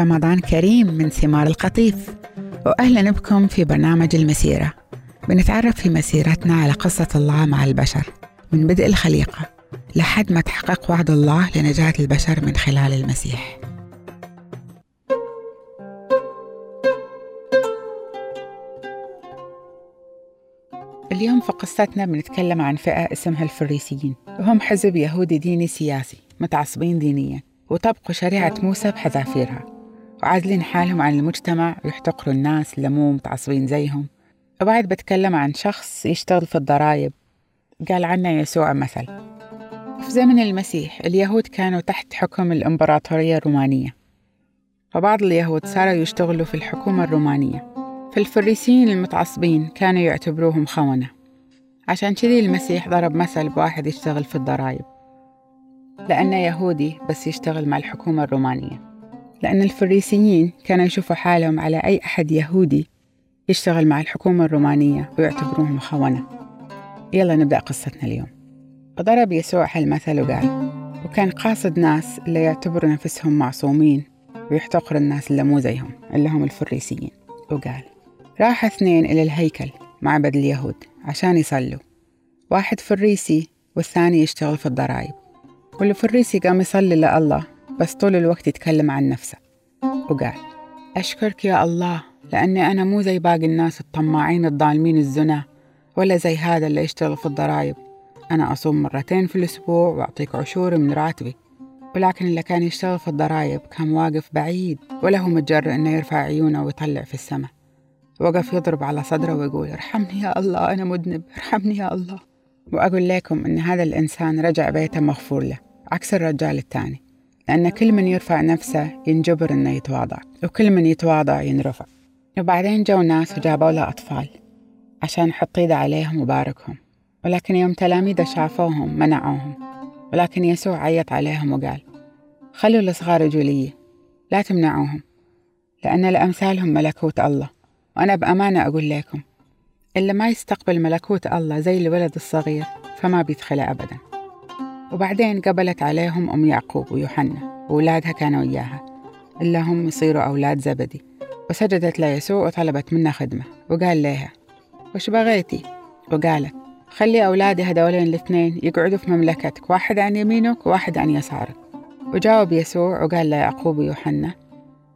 رمضان كريم من ثمار القطيف. وأهلا بكم في برنامج المسيرة. بنتعرف في مسيرتنا على قصة الله مع البشر من بدء الخليقة لحد ما تحقق وعد الله لنجاة البشر من خلال المسيح. اليوم في قصتنا بنتكلم عن فئة اسمها الفريسيين. وهم حزب يهودي ديني سياسي متعصبين دينيا وطبقوا شريعة موسى بحذافيرها. وعازلين حالهم عن المجتمع ويحتقروا الناس اللي مو متعصبين زيهم. وبعد بتكلم عن شخص يشتغل في الضرائب. قال عنه يسوع مثل في زمن المسيح اليهود كانوا تحت حكم الإمبراطورية الرومانية. فبعض اليهود صاروا يشتغلوا في الحكومة الرومانية. فالفريسيين المتعصبين كانوا يعتبروهم خونة. عشان كذي المسيح ضرب مثل بواحد يشتغل في الضرائب. لأنه يهودي بس يشتغل مع الحكومة الرومانية. لأن الفريسيين كانوا يشوفوا حالهم على أي أحد يهودي يشتغل مع الحكومة الرومانية ويعتبروهم خونة يلا نبدأ قصتنا اليوم. وضرب يسوع هالمثل وقال وكان قاصد ناس اللي يعتبروا نفسهم معصومين ويحتقر الناس اللي مو زيهم اللي هم الفريسيين. وقال راح اثنين إلى الهيكل معبد اليهود عشان يصلوا. واحد فريسي والثاني يشتغل في الضرائب. والفريسي قام يصلي لله بس طول الوقت يتكلم عن نفسه. وقال أشكرك يا الله لأني أنا مو زي باقي الناس الطماعين الظالمين الزنا ولا زي هذا اللي يشتغل في الضرائب. أنا أصوم مرتين في الأسبوع وأعطيك عشور من راتبي. ولكن اللي كان يشتغل في الضرائب كان واقف بعيد ولا هو متجرأ إنه يرفع عيونه ويطلع في السماء. وقف يضرب على صدره ويقول ارحمني يا الله أنا مذنب ارحمني يا الله. وأقول لكم إن هذا الإنسان رجع بيته مغفور له عكس الرجال الثاني. لأن كل من يرفع نفسه ينجبر إنه يتواضع وكل من يتواضع ينرفع. وبعدين جو ناس وجابوا له أطفال عشان يحط إيده عليهم وباركهم. ولكن يوم تلاميذه شافوهم منعوهم ولكن يسوع عيط عليهم وقال خلوا الصغار يجوا لي لا تمنعوهم لأن لأمثالهم ملكوت الله وأنا بأمانة أقول لكم اللي ما يستقبل ملكوت الله زي الولد الصغير فما بيدخله أبدا. وبعدين قبلت عليهم أم يعقوب ويوحنا وأولادها كانوا وياها إلا هم يصيروا أولاد زبدي. وسجدت ليسوع وطلبت منه خدمة. وقال لها وش بغيتي؟ وقالت خلي أولادي هذولين الاثنين يقعدوا في مملكتك واحد عن يمينك وواحد عن يسارك. وجاوب يسوع وقال ليعقوب ويوحنا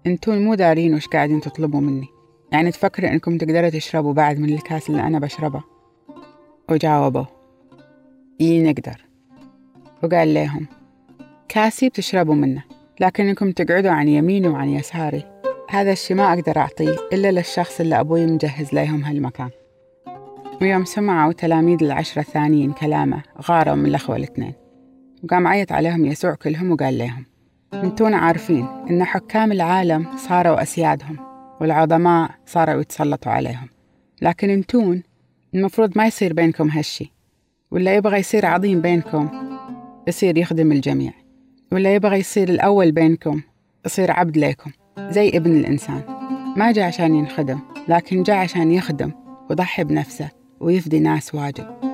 انتون مو دارين وش قاعدين تطلبوا مني. يعني تفكروا إنكم تقدروا تشربوا بعد من الكاس اللي أنا بشربه. وجاوبوا إي نقدر. وقال لهم كاسي بتشربوا منه لكن انكم تقعدوا عن يميني وعن يساري. هذا الشي ما أقدر أعطيه إلا للشخص اللي أبوي مجهز لهم هالمكان. ويوم سمعوا تلاميذ العشرة الثانيين كلامه غاروا من الأخوة الاثنين. وقام عيط عليهم يسوع كلهم وقال لهم أنتون عارفين إن حكام العالم صاروا أسيادهم والعظماء صاروا يتسلطوا عليهم. لكن أنتون المفروض ما يصير بينكم هالشي ولا يبغى يصير عظيم بينكم يصير يخدم الجميع ولا يبغى يصير الأول بينكم يصير عبد ليكم زي ابن الإنسان. ما جاء عشان ينخدم لكن جاء عشان يخدم ويضحي بنفسه ويفدي ناس واجد.